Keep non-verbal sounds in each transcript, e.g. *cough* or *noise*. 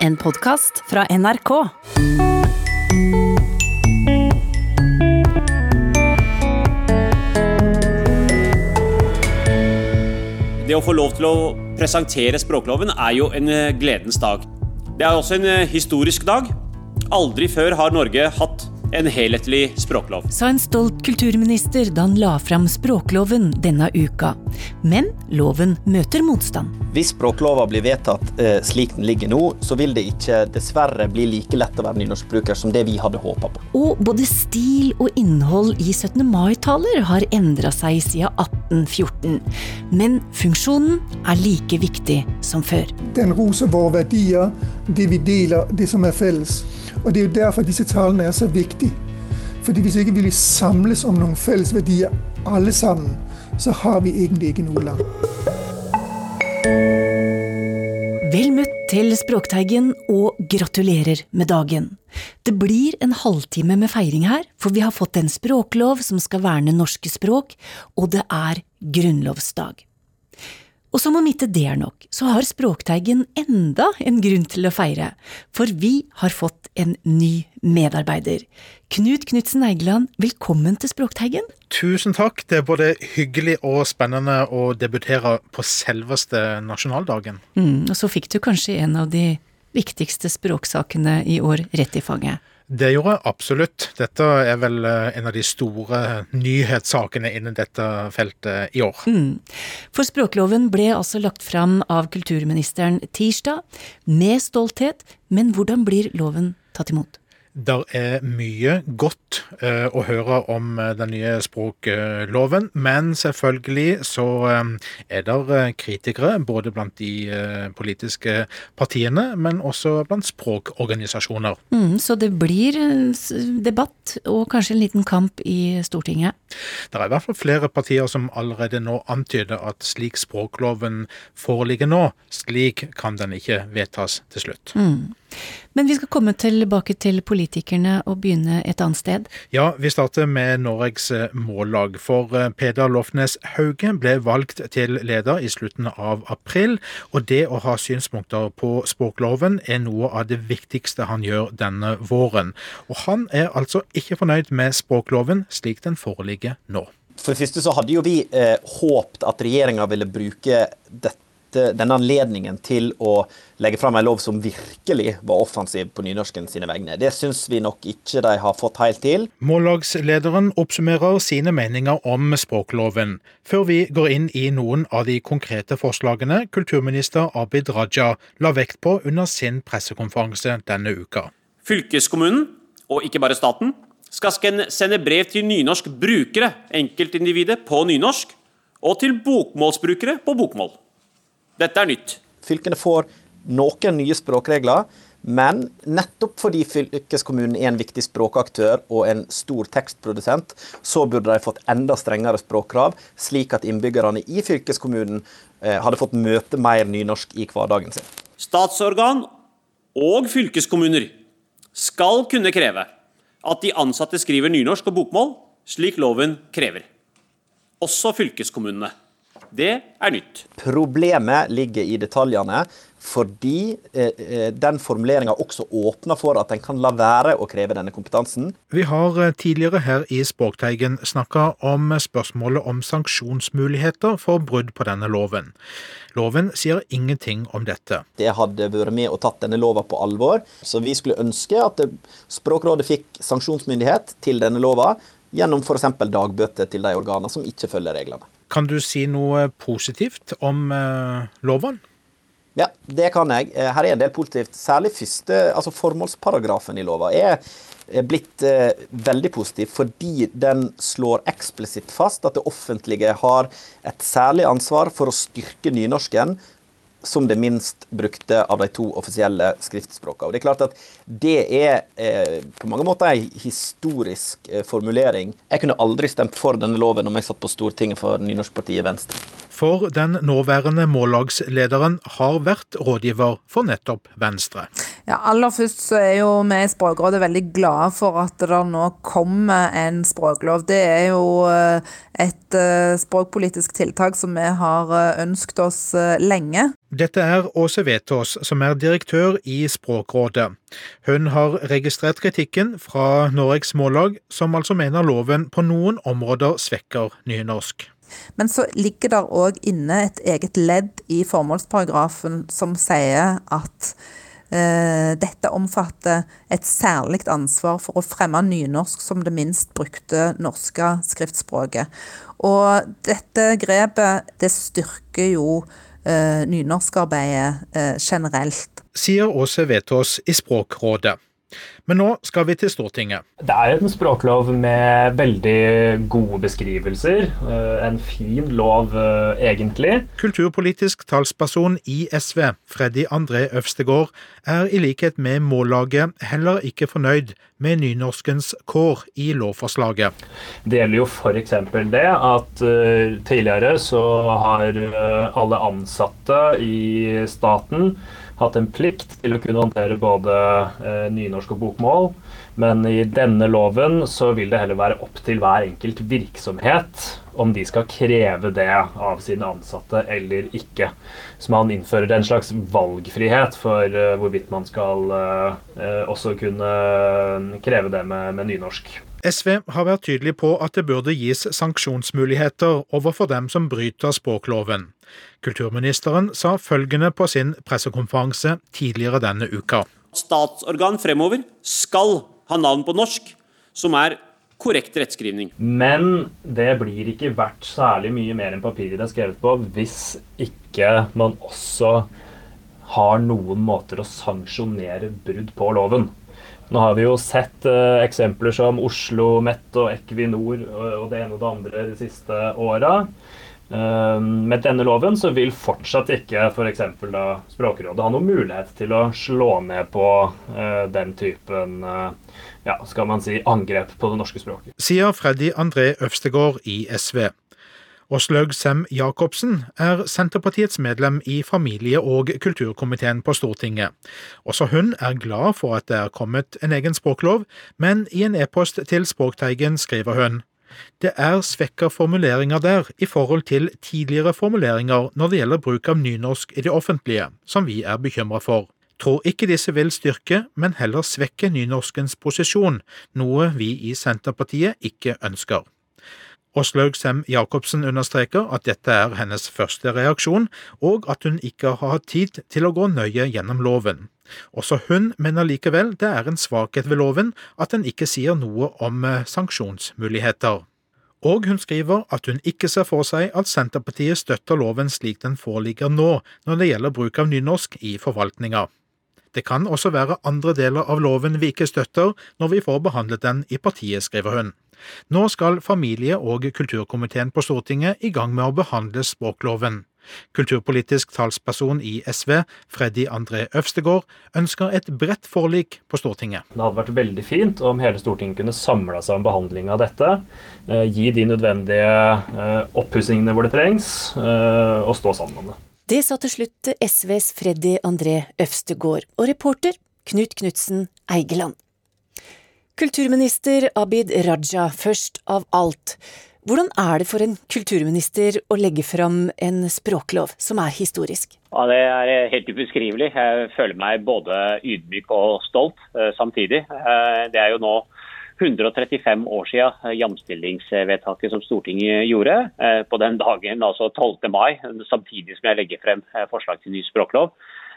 En podkast fra NRK. Det å få lov til å presentere språkloven er jo en eh, gledens dag. Det er også en eh, historisk dag. Aldri før har Norge hatt en helhetlig språklov. Sa en stolt kulturminister da han la fram språkloven denne uka. Men loven møter motstand. Hvis språklova blir vedtatt eh, slik den ligger nå, så vil det ikke dessverre bli like lett å være nynorskbruker som det vi hadde håpa på. Og både stil og innhold i 17. mai-taler har endra seg siden 1814. Men funksjonen er like viktig som før. Den roser våre verdier, det vi deler, det som er felles. Og Det er jo derfor disse talene er så viktige. Fordi Hvis ikke vi samles om noen felles verdier, alle sammen, så har vi egentlig ikke noe land. Vel møtt til Språkteigen, og gratulerer med dagen. Det blir en halvtime med feiring her, for vi har fått en språklov som skal verne norske språk, og det er grunnlovsdag. Og som om ikke det er nok, så har Språkteigen enda en grunn til å feire, for vi har fått en ny medarbeider. Knut Knutsen Eigeland, velkommen til Språkteigen. Tusen takk. Det er både hyggelig og spennende å debutere på selveste nasjonaldagen. Mm, og så fikk du kanskje en av de viktigste språksakene i år rett i fanget. Det gjorde jeg absolutt. Dette er vel eh, en av de store nyhetssakene innen dette feltet i år. Mm. For språkloven ble altså lagt fram av kulturministeren tirsdag, med stolthet, men hvordan blir loven tatt imot? Det er mye godt uh, å høre om uh, den nye språkloven, men selvfølgelig så uh, er det kritikere både blant de politiske partiene, men også blant språkorganisasjoner. Mm, så det blir debatt og kanskje en liten kamp i Stortinget? Det er i hvert fall flere partier som allerede nå antyder at slik språkloven foreligger nå, slik kan den ikke vedtas til slutt. Mm. Men vi skal komme tilbake til politikerne og begynne et annet sted. Ja, vi starter med Norges eh, Mållag. For eh, Peder Lofnes Hauge ble valgt til leder i slutten av april. Og det å ha synspunkter på språkloven er noe av det viktigste han gjør denne våren. Og han er altså ikke fornøyd med språkloven slik den foreligger nå. For det første så hadde jo vi eh, håpt at regjeringa ville bruke dette dette, denne anledningen til å legge fram en lov som virkelig var offensiv på nynorsken sine vegne. Det syns vi nok ikke de har fått helt til. Mållagslederen oppsummerer sine meninger om språkloven, før vi går inn i noen av de konkrete forslagene kulturminister Abid Raja la vekt på under sin pressekonferanse denne uka. Fylkeskommunen, og ikke bare staten, skal sende brev til nynorsk brukere, enkeltindividet, på nynorsk, og til bokmålsbrukere på bokmål. Dette er nytt. Fylkene får noen nye språkregler, men nettopp fordi fylkeskommunen er en viktig språkaktør og en stor tekstprodusent, så burde de fått enda strengere språkkrav, slik at innbyggerne i fylkeskommunen eh, hadde fått møte mer nynorsk i hverdagen sin. Statsorgan og fylkeskommuner skal kunne kreve at de ansatte skriver nynorsk og bokmål, slik loven krever. Også fylkeskommunene. Det er nytt. Problemet ligger i detaljene, fordi eh, eh den formuleringa også åpner for at en kan la være å kreve denne kompetansen. Vi har eh, tidligere her i Språkteigen snakka om spørsmålet om sanksjonsmuligheter for brudd på denne loven. Loven sier ingenting om dette. Det hadde vært med og tatt denne lova på alvor, så vi skulle ønske at Språkrådet fikk sanksjonsmyndighet til denne lova gjennom f.eks. dagbøter til de organene som ikke følger reglene. Kan du si noe positivt om eh, loven? Ja, det kan jeg. Eh, her er en del positivt. Særlig første, altså formålsparagrafen i lova er blitt eh, veldig positiv fordi den slår eksplisitt fast at det offentlige har et særlig ansvar for å styrke nynorsken som det minst brukte av de to offisielle skriftspråkene. Og Det er klart at det er eh, på mange måter en historisk eh, formulering. Jeg kunne aldri stemt for denne loven om jeg satt på Stortinget for Nynorskpartiet Venstre. For den nåværende mållagslederen har vært rådgiver for nettopp Venstre. Ja, Aller først så er jo vi i Språkrådet veldig glade for at det nå kommer en språklov. Det er jo eh, et eh, språkpolitisk tiltak som vi har eh, ønsket oss lenge. Dette er Åse Vetås, som er direktør i Språkrådet. Hun har registrert kritikken fra Norges Mållag, som altså mener loven på noen områder svekker nynorsk. Men så ligger der òg inne et eget ledd i formålsparagrafen som sier at dette omfatter et særlig ansvar for å fremme nynorsk som det minst brukte norske skriftspråket. Og dette grepet det styrker jo eh, nynorskarbeidet eh, generelt. Sier Åse Vetås i Språkrådet. Men nå skal vi til Stortinget. Det er en språklov med veldig gode beskrivelser. Eh, en fin lov, eh, egentlig. Kulturpolitisk talsperson i SV, Freddy André Øvstegård, er i likhet med Mållaget heller ikke fornøyd med nynorskens kår i lovforslaget. Det gjelder jo f.eks. det at uh, tidligere så har alle ansatte i staten hatt en plikt til å kunne håndtere både eh, nynorsk og bokmål. Men i denne loven så vil det heller være opp til hver enkelt virksomhet om de skal kreve det av sine ansatte eller ikke. Så man innfører en slags valgfrihet for uh, hvorvidt man skal uh, også kunne kreve det med, med nynorsk. SV har vært tydelig på at det burde gis sanksjonsmuligheter overfor dem som bryter språkloven. Kulturministeren sa følgende på sin pressekonferanse tidligere denne uka. Statsorgan fremover skal ha navn på norsk, som er korrekt rettskrivning. Men det blir ikke verdt særlig mye mer enn papiret det er skrevet på, hvis ikke man også har noen måter å sanksjonere brudd på loven. Nå har vi jo sett uh, eksempler som Oslo Met og Equinor og, og det ene og det andre de siste åra. Uh, med denne loven så vil fortsatt ikke f.eks. Språkrådet ha noen mulighet til å slå ned på uh, den typen ja, skal man si, angrep på det norske språket. Sier Freddy André Øvstegård i SV. Åslaug Sem-Jacobsen er Senterpartiets medlem i familie- og kulturkomiteen på Stortinget. Også hun er glad for at det er kommet en egen språklov, men i en e-post til Språkteigen skriver hun det er svekka formuleringer der i forhold til tidligere formuleringer når det gjelder bruk av nynorsk i det offentlige, som vi er bekymra for. Tror ikke disse vil styrke, men heller svekke nynorskens posisjon, noe vi i Senterpartiet ikke ønsker. Åslaug Sem-Jacobsen understreker at dette er hennes første reaksjon, og at hun ikke har hatt tid til å gå nøye gjennom loven. Også hun mener likevel det er en svakhet ved loven at den ikke sier noe om eh, sanksjonsmuligheter. Og hun skriver at hun ikke ser for seg at Senterpartiet støtter loven slik den foreligger nå når det gjelder bruk av nynorsk i forvaltninga. Det kan også være andre deler av loven vi ikke støtter når vi får behandlet den i partiet, skriver hun. Nå skal familie- og kulturkomiteen på Stortinget i gang med å behandle språkloven. Kulturpolitisk talsperson i SV, Freddy André Øvstegård, ønsker et bredt forlik på Stortinget. Det hadde vært veldig fint om hele Stortinget kunne samla seg om behandling av dette. Eh, gi de nødvendige eh, oppussingene hvor det trengs, eh, og stå sammen om det. Det sa til slutt SVs Freddy André Øvstegård, og reporter Knut Knutsen Eigeland. Kulturminister Abid Raja, først av alt. Hvordan er det for en kulturminister å legge fram en språklov som er historisk? Ja, Det er helt ubeskrivelig. Jeg føler meg både ydmyk og stolt uh, samtidig. Uh, det er jo nå 135 år siden jamstillingsvedtaket som Stortinget gjorde. På den dagen, altså 12. mai, samtidig som jeg legger frem forslag til ny språklov.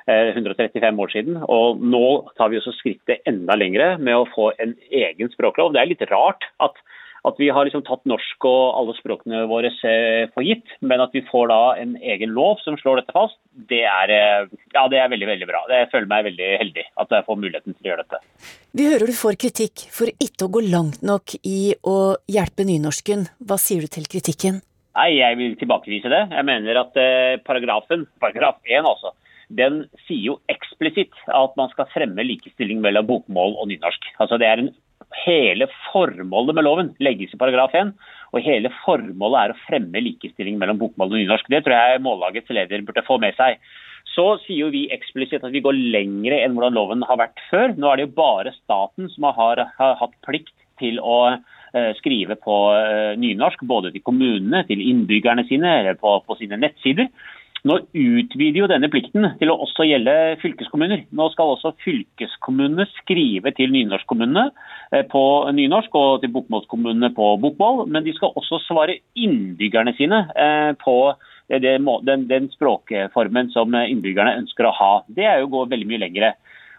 135 eh, år siden. Og nå tar vi også skrittet enda lengre med å få en egen språklov. Det er litt rart at, at vi har liksom tatt norsk og alle språkene våre eh, for gitt, men at vi får da en egen lov som slår dette fast, det er, eh, ja, det er veldig veldig bra. Jeg føler meg veldig heldig at jeg får muligheten til å gjøre dette. Vi hører du får kritikk for ikke å gå langt nok i å hjelpe nynorsken. Hva sier du til kritikken? Nei, Jeg vil tilbakevise det. Jeg mener at paragrafen, paragraf 1 altså, den sier jo eksplisitt at man skal fremme likestilling mellom bokmål og nynorsk. Altså det er en, Hele formålet med loven legges i paragraf 1, og hele formålet er å fremme likestilling mellom bokmål og nynorsk. Det tror jeg Mållagets leder burde få med seg. så sier jo vi eksplisitt at vi går lengre enn hvordan loven har vært før. Nå er det jo bare staten som har, har hatt plikt til å uh, skrive på uh, nynorsk, både til kommunene, til innbyggerne sine, eller på, på sine nettsider. Nå utvider jo denne plikten til å også gjelde fylkeskommuner. Nå skal også fylkeskommunene skrive til nynorskkommunene eh, på nynorsk og til bokmålskommunene på bokmål, men de skal også svare innbyggerne sine på den, den språkformen som innbyggerne ønsker å ha. Det er jo å gå veldig mye lengre.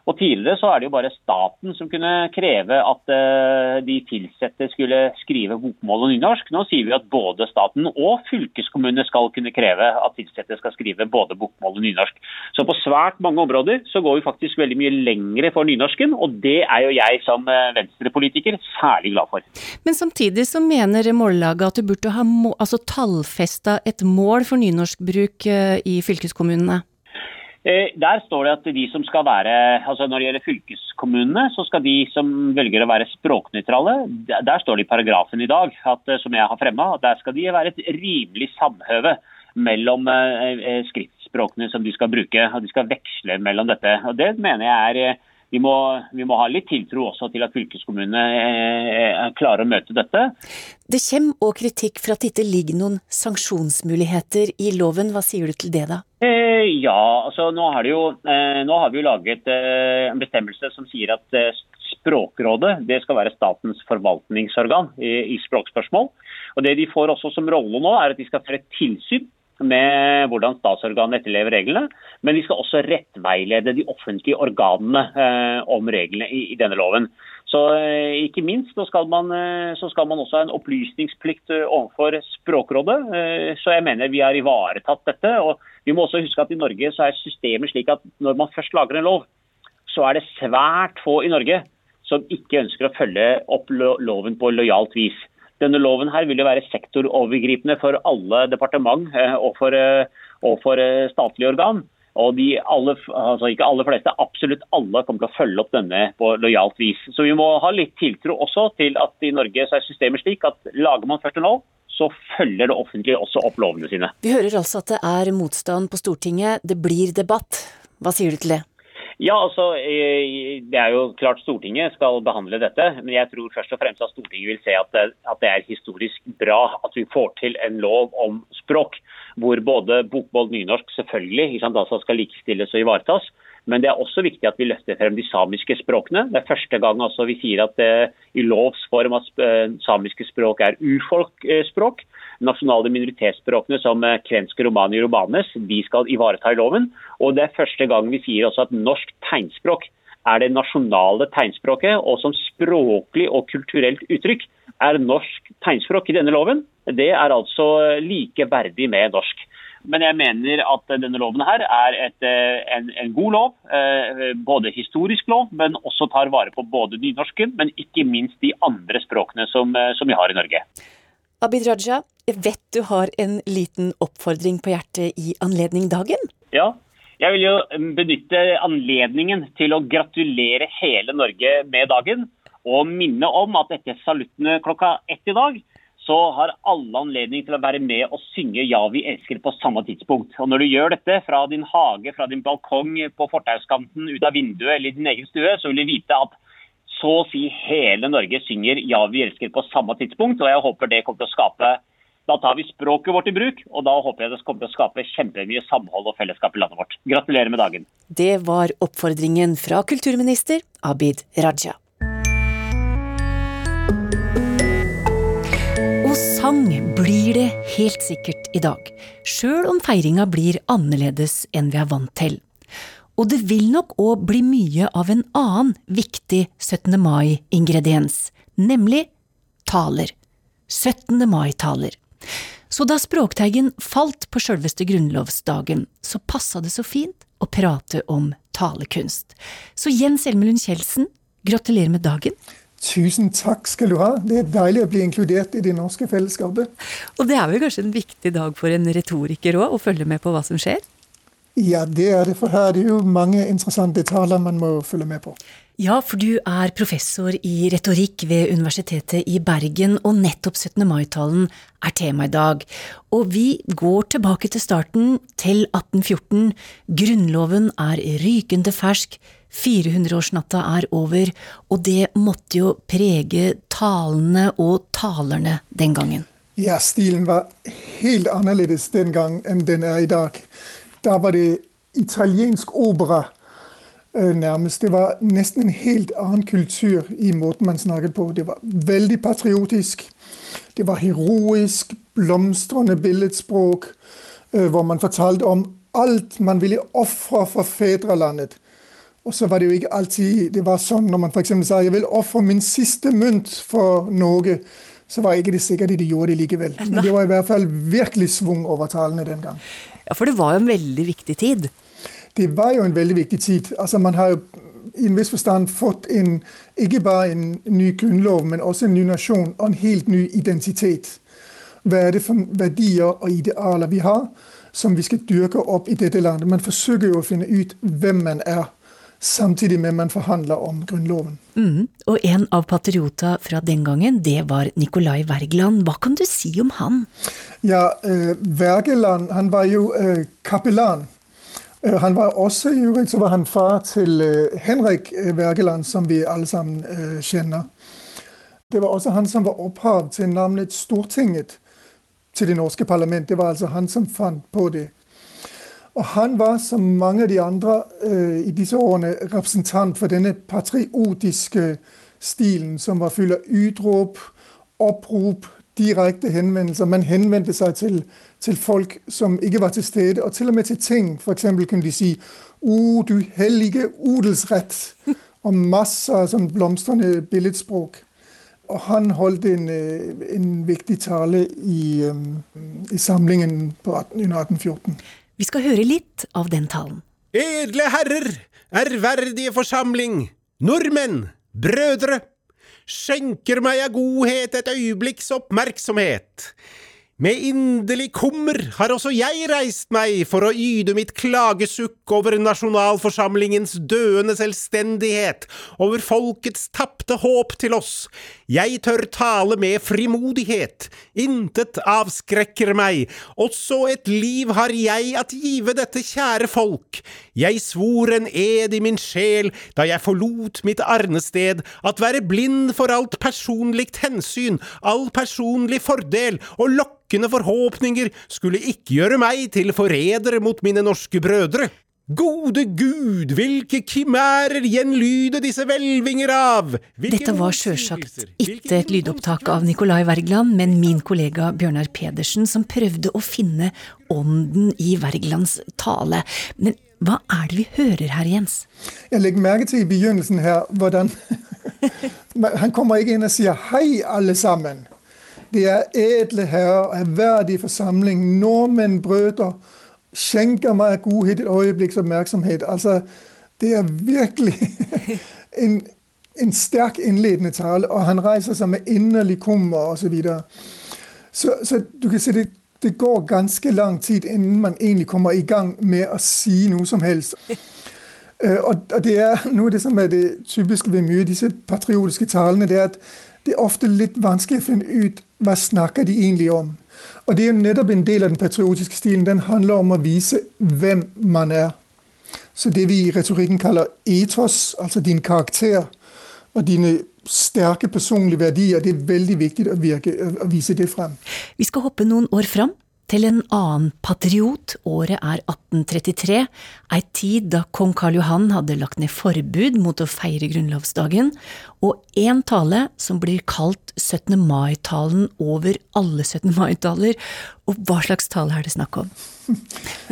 Og Tidligere så er det jo bare staten som kunne kreve at uh, de ansatte skulle skrive bokmål og nynorsk. Nå sier vi at både staten og fylkeskommunene skal kunne kreve at ansatte skal skrive både bokmål og nynorsk. Så på svært mange områder så går vi faktisk veldig mye lengre for nynorsken, og det er jo jeg som uh, venstrepolitiker særlig glad for. Men samtidig så mener Mållaget at du burde ha altså tallfesta et mål for nynorskbruk uh, i fylkeskommunene? Eh, der står det at de som skal være, altså Når det gjelder fylkeskommunene, så skal de som velger å være språknøytrale, der står det i paragrafen i dag, at, eh, som jeg har fremma, der skal de være et rimelig samhøve mellom eh, skriftspråkene som de skal bruke. og De skal veksle mellom dette. og Det mener jeg er vi må, vi må, ha litt tiltro også til at fylkeskommunene klarer å møte dette. Det kommer òg kritikk for at det ikke ligger noen sanksjonsmuligheter i loven. Hva sier du til det, da? Eh, ja, altså nå jo, eh, nå har, vi jo laget eh, en bestemmelse som sier at Språkrådet det skal være statens forvaltningsorgan i, språkspørsmål. Og Det de får også som rolle nå, er at de skal føre tilsyn med hvordan statsorganene etterlever reglene. Men de skal også rettveilede de offentlige organene om reglene i, denne loven. Så ikke minst så skal, man, så skal, man, også ha en opplysningsplikt overfor Språkrådet. Så jeg mener vi har ivaretatt dette. og Vi må også huske at i Norge så er systemet slik at når man først lager en lov, så er det svært få i Norge som ikke ønsker å følge opp loven på lojalt vis. Denne loven her vil jo være sektorovergripende for alle departement eh, og for, eh, og for eh, statlige organ. Og de alle, altså ikke alle fleste, absolutt alle kommer til å følge opp denne på lojalt vis. Så vi må ha litt tiltro også til at i Norge så er systemet slik at lager man først en lov, så følger det offentlige også opp lovene sine. Vi hører altså at det er motstand på Stortinget. Det blir debatt. Hva sier du til det? Ja, altså, eh, Det er jo klart Stortinget skal behandle dette, men jeg tror først og fremst at Stortinget vil se at det, at det er historisk bra at vi får til en lov om språk, hvor både bokmål og nynorsk selvfølgelig sant, altså skal likestilles og ivaretas. Men det er også viktig at vi løfter frem de samiske språkene. Det er første gang altså vi sier at eh, i lovs form at eh, samiske språk er urfolkspråk. Nasjonale minoritetsspråkene som eh, kvensk, romani og romanes de skal ivareta i loven. Og det er første gang vi sier også at norsk tegnspråk er det nasjonale tegnspråket, og som språklig og kulturelt uttrykk er norsk tegnspråk i denne loven. Det er altså like verdig med norsk. Men jeg mener at denne loven her er et, eh, en, en, god lov. Eh, både historisk lov, men også tar vare på både nynorsken, men ikke minst de andre språkene som, eh, som vi har i Norge. Abid Raja, jeg vet du har en liten oppfordring på hjertet i anledning dagen? Ja, jeg vil jo benytte anledningen til å gratulere hele Norge med dagen. Og minne om at etter saluttene klokka ett i dag, så har alle anledning til å være med og synge 'Ja, vi elsker' på samme tidspunkt. Og Når du gjør dette fra din hage, fra din balkong, på fortauskanten, ut av vinduet eller i din egen stue, så vil du vite at så å si hele Norge synger 'Ja, vi elsker' på samme tidspunkt. Og jeg håper det kommer til å skape Da tar vi språket vårt i bruk, og da håper jeg det kommer til å skape kjempemye samhold og fellesskap i landet vårt. Gratulerer med dagen. Det var oppfordringen fra kulturminister Abid Raja. Sang blir det helt sikkert i dag, sjøl om feiringa blir annerledes enn vi er vant til. Og det vil nok òg bli mye av en annen viktig 17. mai-ingrediens, nemlig taler. 17. mai-taler. Så da Språkteigen falt på sjølveste grunnlovsdagen, så passa det så fint å prate om talekunst. Så Jens Elmelund Kjeldsen, gratulerer med dagen. Tusen takk skal du ha. Det er deilig å bli inkludert i det norske fellesskapet. Og det er vel kanskje en viktig dag for en retoriker òg, å følge med på hva som skjer? Ja, det er det, for her er det jo mange interessante detaljer man må følge med på. Ja, for du er professor i retorikk ved Universitetet i Bergen, og nettopp 17. mai-talen er tema i dag. Og vi går tilbake til starten, til 1814. Grunnloven er rykende fersk, 400-årsnatta er over, og det måtte jo prege talene og talerne den gangen. Ja, stilen var helt annerledes den gang enn den er i dag. Da var det italiensk opera øh, nærmest. Det var nesten en helt annen kultur i måten man snakket på. Det var veldig patriotisk. Det var heroisk, blomstrende billedspråk, øh, hvor man fortalte om alt man ville ofre for fedrelandet. Og så var det jo ikke alltid det var sånn når man f.eks. sa jeg vil ofre min siste mynt for Norge. Så var ikke det sikkert at de gjorde det likevel. Men det var i hvert fall virkelig svung over talene den gang. Ja, For det var jo en veldig viktig tid. Det var jo en veldig viktig tid. Altså Man har jo i en viss forstand fått en, ikke bare en ny grunnlov, men også en ny nasjon og en helt ny identitet. Hva er det for verdier og idealer vi har, som vi skal dyrke opp i dette landet? Man forsøker jo å finne ut hvem man er samtidig med man forhandler om Grunnloven. Mm. Og en av patriota fra den gangen, det var Nicolai Wergeland. Hva kan du si om han? Ja, eh, Wergeland han var jo eh, kapellan. Eh, han var også i øvrigt så var han far til eh, Henrik eh, Wergeland, som vi alle sammen eh, kjenner. Det var også han som var opphav til navnet Stortinget til det norske parlament. Det var altså han som fant på det. Og han var, som mange av de andre uh, i disse årene, representant for denne patriotiske stilen, som var full av utrop, opprop, direkte henvendelser. Man henvendte seg til, til, folk som ikke var til stede, og til og med til ting. F.eks. kunne de si 'O, du hellige odelsrett', *laughs* og masse av sånn blomstrende billedspråk. Og han holdt en, en viktig tale i, um, i samlingen på 18, under 1814. Vi skal høre litt av den talen. Edle herrer, ærverdige forsamling, nordmenn, brødre, skjenker meg av godhet et øyeblikks oppmerksomhet. Med inderlig kummer har også jeg reist meg for å yde mitt klagesukk over nasjonalforsamlingens døende selvstendighet, over folkets tapte håp til oss. Jeg tør tale med frimodighet, intet avskrekker meg, også et liv har jeg at give dette kjære folk. Jeg svor en ed i min sjel da jeg forlot mitt arnested, at være blind for alt personligt hensyn, all personlig fordel, og lokke lokkende forhåpninger skulle ikke gjøre meg til forræder mot mine norske brødre. Gode Gud, hvilke kimærer gjenlyder disse hvelvinger av! Hvilke Dette var sjølsagt ikke et lydopptak av Nicolai Wergeland, men min kollega Bjørnar Pedersen som prøvde å finne ånden i Wergelands tale. Men hva er det vi hører her, Jens? Jeg legger merke til i begynnelsen her hvordan *laughs* Han kommer ikke inn og sier 'hei, alle sammen'. Det er edle herrer, og ærverdige forsamling, nordmenn, brødre. Skjenker meg godhet et øyeblikks oppmerksomhet. Altså, det er virkelig *laughs* en, en sterk innledende tale, og han reiser seg med inderlig kummer osv. Så, så Så du kan si det, det går ganske lang tid innen man egentlig kommer i gang med å si noe som helst. *laughs* Og, og det er noe av det som er det typiske ved mye av disse patriotiske talene. det er at det er ofte litt vanskelig å finne ut hva snakker de egentlig om. Og det er jo nettopp en del av den patriotiske stilen. Den handler om å vise hvem man er. Så det vi i retorikken kaller etos, altså din karakter, og dine sterke personlige verdier, det er veldig viktig å, virke, å vise det frem. Vi skal hoppe noen år fram til en annen patriot. Året er 1833, ei tid da kong Karl Johan hadde lagt ned forbud mot å feire grunnlovsdagen, og en tale som blir kalt 17. mai-talen over alle 17. mai-taler. Og hva slags tale er det snakk om? *laughs*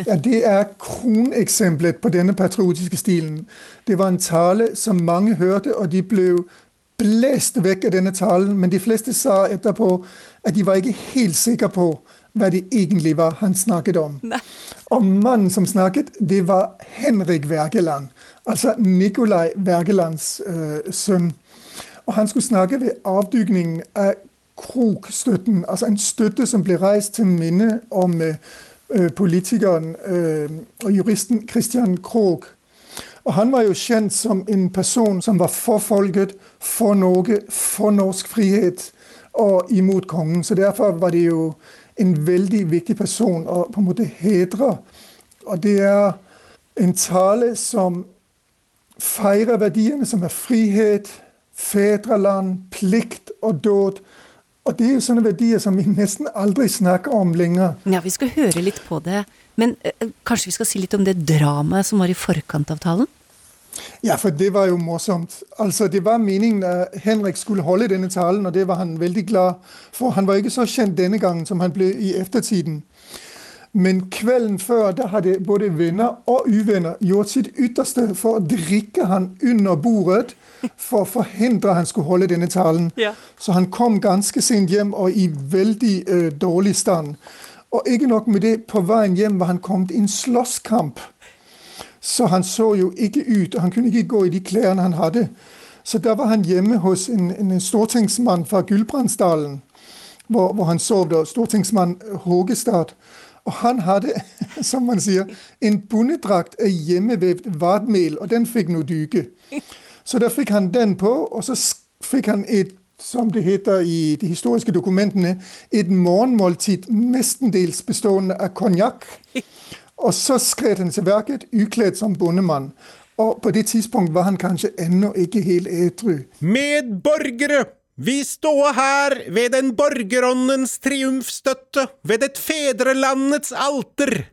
Ja, Det er kroneksempelet på denne patriotiske stilen. Det var en tale som mange hørte, og de ble blest vekk av denne talen. Men de fleste sa etterpå at de var ikke helt sikre på hva det egentlig var han snakket om. Nei. Og mannen som snakket, det var Henrik Wergeland. Altså Nikolai Wergelands uh, sønn. Og han skulle snakke ved avdykningen av Krokstøtten, altså en støtte som ble reist til minne om øh, politikeren uh, og juristen Christian Krog. Og han var jo kjent som en person som var for folket, for Norge, for norsk frihet og imot kongen. Så derfor var det jo en veldig viktig person å på en måte hedre. Og det er en tale som feirer verdiene som er frihet, fedreland, plikt og dåd. Og det er jo sånne verdier som vi nesten aldri snakker om lenger. Ja, vi skal høre litt på det. Men øh, kanskje vi skal si litt om det dramaet som var i forkant av talen? Ja, for det var jo morsomt. Altså, Det var meningen at Henrik skulle holde denne talen, og det var han veldig glad for. Han var ikke så kjent denne gangen som han ble i eftertiden. Men kvelden før da hadde både venner og uvenner gjort sitt ytterste for å drikke han under bordet for å forhindre han skulle holde denne talen. Ja. Så han kom ganske sent hjem og i veldig uh, dårlig stand. Og ikke nok med det, på veien hjem var han kommet i en slåsskamp. Så han så jo ikke ut, og han kunne ikke gå i de klærne han hadde. Så da var han hjemme hos en, en stortingsmann fra Gulbrandsdalen, hvor, hvor han sov da, stortingsmann Hågestad. Og han hadde, *laughs* som man sier, en bondedrakt av hjemmevevd vadmel, og den fikk nå dyke. Så da fikk han den på, og så fikk han et, som det heter i de historiske dokumentene, et morgenmåltid mestendels bestående av konjakk. Og så skred han til verket, ukledd som bondemann. Og på det tidspunkt var han kanskje ennå ikke helt edru. Medborgere! Vi står her ved den borgeråndens triumfstøtte, ved et fedrelandets alter.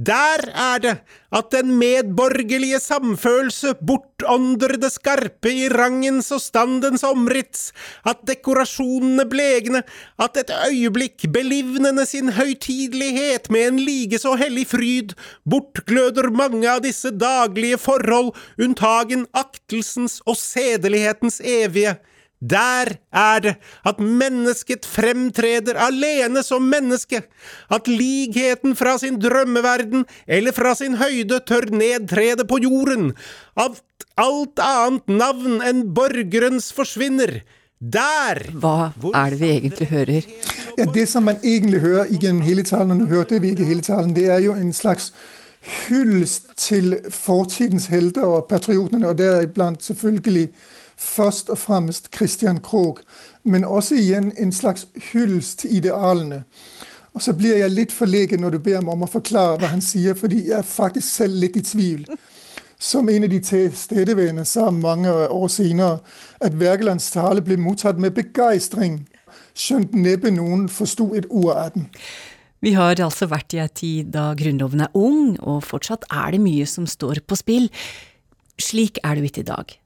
Der er det at den medborgerlige samfølelse bortånder det skarpe i rangens og standens omrits, at dekorasjonene blegne, at et øyeblikk belivnende sin høytidelighet med en like så hellig fryd, bortgløder mange av disse daglige forhold, unntagen aktelsens og sedelighetens evige. Der er det at mennesket fremtreder alene som menneske, at likheten fra sin drømmeverden eller fra sin høyde tør nedtrede på jorden, at alt annet navn enn borgerens forsvinner. Der! Hva er det vi egentlig hører? Ja, Det som man egentlig hører gjennom hele talen, og nå hørte vi ikke hele talen, det er jo en slags hyllest til fortidens helter og patriotene, og deriblant selvfølgelig først og fremst Christian Krogh, men også igjen en slags hyllest til idealene. Og så blir jeg litt forlegen når du ber meg om å forklare hva han sier, fordi jeg er faktisk selv litt i tvil. Som en av de tilstedeværende sa mange år senere at Wergelands tale ble mottatt med begeistring, skjønt neppe noen forsto et ord av den. Vi har altså vært i ei tid da Grunnloven er ung, og fortsatt er det mye som står på spill. Slik er det jo ikke i dag.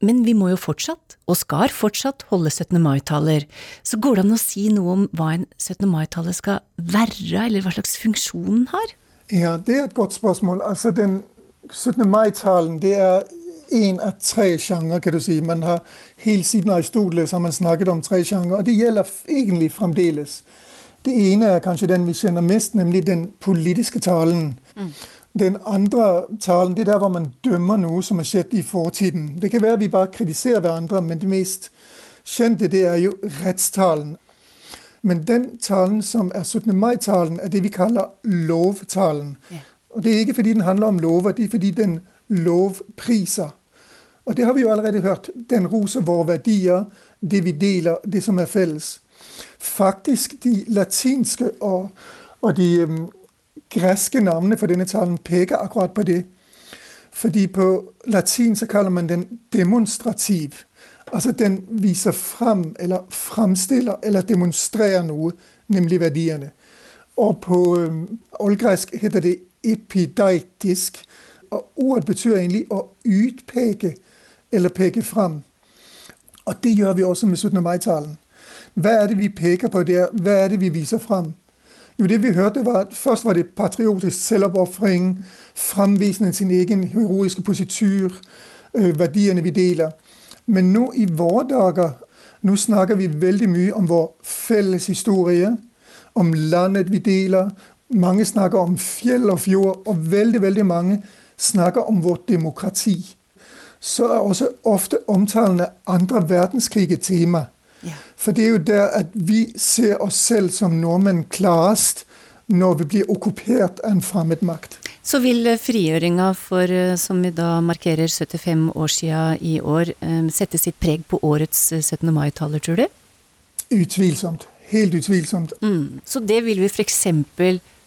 Men vi må jo fortsatt, og skal fortsatt, holde 17. mai-taler. Så går det an å si noe om hva en 17. mai-tale skal være, eller hva slags funksjon den har? Ja, det er et godt spørsmål. Altså, den 17. mai-talen det er én av tre sjangre, kan du si. Man har Helt siden Aristoteles har man snakket om tre sjangre, og det gjelder egentlig fremdeles. Det ene er kanskje den vi kjenner mest, nemlig den politiske talen. Mm. Den andre talen det er der hvor man dømmer noe som har skjedd i fortiden. Det kan være vi bare kritiserer hverandre, men det mest kjente det er jo rettstalen. Men den talen som er 17. mai-talen, er det vi kaller lovtalen. Og Det er ikke fordi den handler om lover, det er fordi den lovpriser. Og det har vi jo allerede hørt. Den roser våre verdier, det vi deler, det som er felles. Faktisk de latinske og, og de greske navnene for denne talen peker akkurat på det. Fordi på latin så kaller man den demonstrativ. Altså den viser frem, eller fremstiller, eller demonstrerer noe, nemlig verdiene. Og på oldgresk heter det epideitisk. Og ordet betyr egentlig å utpeke eller peke frem. Og det gjør vi også med 17. mai-talen. Hva er det vi peker på der? Hva er det vi viser frem? Jo, det vi hørte var at Først var det patriotisk selvoppofring, framvisning sin egen heroiske positur, øh, verdiene vi deler. Men nå i våre dager nå snakker vi veldig mye om vår felles historie, om landet vi deler. Mange snakker om fjell og fjord, og veldig, veldig mange snakker om vårt demokrati. Så er også ofte omtalen av andre verdenskrig et tema. Ja. For det er jo der at vi ser oss selv som nordmenn klarest når vi blir okkupert av en fremmed makt. Så vil frigjøringa for, eh, som vi da markerer 75 år sia i år, eh, sette sitt preg på årets 17. mai-taler, tror du? Utvilsomt. Helt utvilsomt. Mm. Så det vil vi f.eks.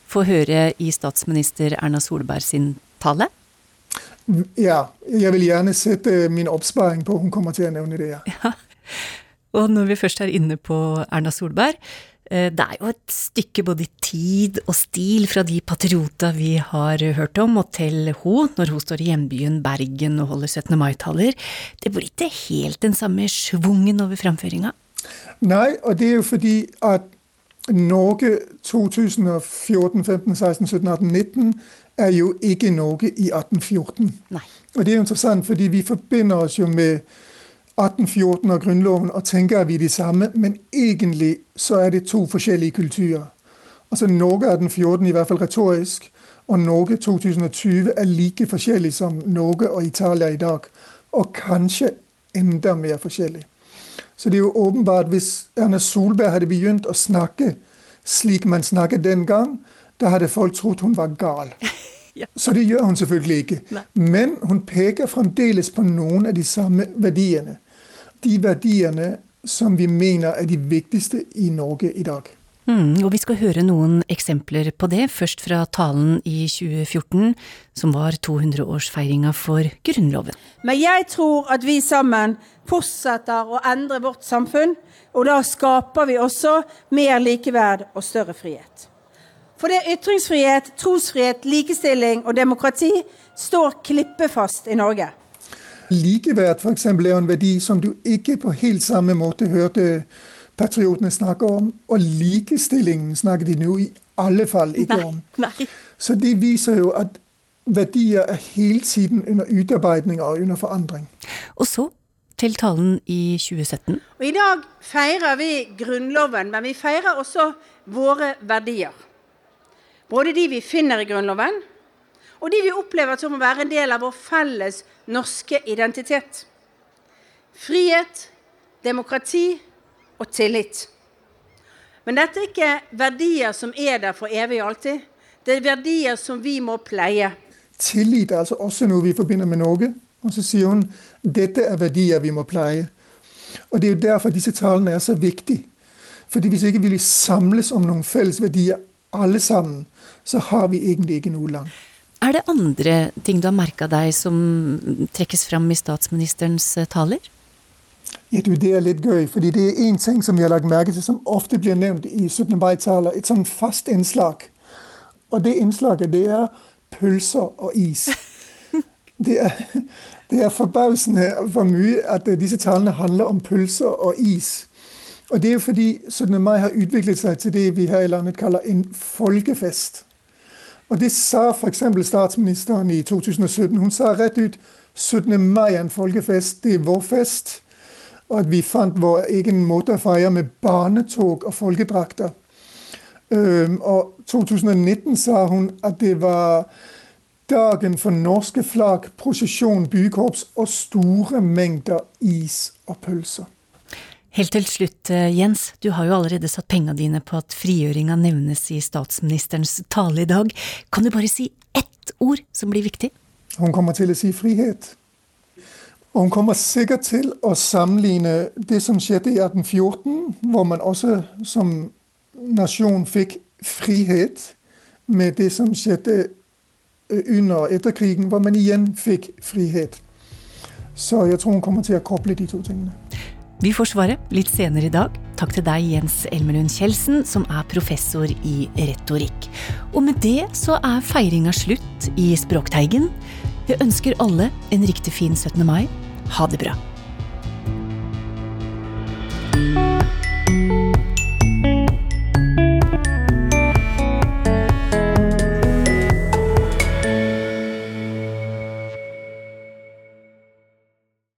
få høre i statsminister Erna Solberg sin tale? Ja, jeg vil gjerne sette min oppsparing på hun kommer til å nevne det, ja. ja. Og når vi først er inne på Erna Solberg, Eh, det er jo et stykke både tid og stil fra de patriota vi har hørt om, og til hun, når hun står i hjembyen Bergen og holder 17. mai-taler. Det blir ikke helt den samme schwungen over framføringa? Nei, og det er jo fordi at Norge 2014, 15, 16, 17, 18, 19 er jo ikke Norge i 1814. Nei. Og det er jo interessant, fordi vi forbinder oss jo med 1814 og Grunnloven og tenker at vi er de samme, men egentlig så er det to forskjellige kulturer. Altså Norge 1814, i hvert fall retorisk, og Norge 2020 er like forskjellig som Norge og Italia i dag. Og kanskje enda mer forskjellig. Så det er jo åpenbart hvis Erna Solberg hadde begynt å snakke slik man snakket den gang, da hadde folk trodd hun var gal. *laughs* Ja. Så det gjør hun selvfølgelig ikke. Nei. Men hun peker fremdeles på noen av de samme verdiene de verdiene som vi mener er de viktigste i Norge i dag. Mm, og vi skal høre noen eksempler på det, først fra talen i 2014, som var 200-årsfeiringa for Grunnloven. Men jeg tror at vi sammen fortsetter å endre vårt samfunn, og da skaper vi også mer likeverd og større frihet. For det er ytringsfrihet, trosfrihet, likestilling og demokrati står klippefast i Norge. Likeverd f.eks. er en verdi som du ikke på helt samme måte hørte patriotene snakke om. Og likestillingen snakker de nå i alle fall ikke nei, om. Nei. Så det viser jo at verdier er hele tiden under utarbeidning og under forandring. Og så til talen i 2017. Og I dag feirer vi Grunnloven, men vi feirer også våre verdier. Både de vi finner i Grunnloven, og de vi opplever som å være en del av vår felles norske identitet. Frihet, demokrati og tillit. Men dette er ikke verdier som er der for evig og alltid. Det er verdier som vi må pleie. Tillit er altså også noe vi forbinder med Norge. Og så sier hun dette er verdier vi må pleie. Og Det er jo derfor disse talene er så viktige. Fordi Hvis ikke vi samles om noen felles verdier alle sammen, så har vi egentlig ikke noe land. Er det andre ting du har merka deg som trekkes fram i statsministerens eh, taler? Ja, du, Det er litt gøy, fordi det er én ting som vi har lagt merke til, som ofte blir nevnt i 17. mai-taler. Et sånn fast innslag. Og det innslaget, det er pølser og is. *laughs* Det er, det er forbausende hvor mye at disse talene handler om pølser og is. Og det er jo fordi 17. mai har utviklet seg til det vi her i landet kaller en folkefest. Og det sa f.eks. statsministeren i 2017. Hun sa rett ut 17. mai er en folkefest, det er vår fest. Og at vi fant vår egen måte å feire med barnetog og folkedrakter. Og 2019 sa hun at det var dagen for norske flagg, prosesjon, bykorps og store mengder is og pølser. Helt til slutt, eh, Jens, du har jo allerede satt penga dine på at frigjøringa nevnes i statsministerens tale i dag. Kan du bare si ett ord som blir viktig? Hun kommer til å si frihet. Og hun kommer sikkert til å sammenligne det som skjedde i 1814, hvor man også som nasjon fikk frihet, med det som skjedde under og etter krigen, hvor man igjen fikk frihet. Så jeg tror hun kommer til å koble de to tingene. Vi får svaret litt senere i dag. Takk til deg, Jens Elmelund Kjeldsen, som er professor i retorikk. Og med det så er feiringa slutt i Språkteigen. Jeg ønsker alle en riktig fin 17. mai. Ha det bra.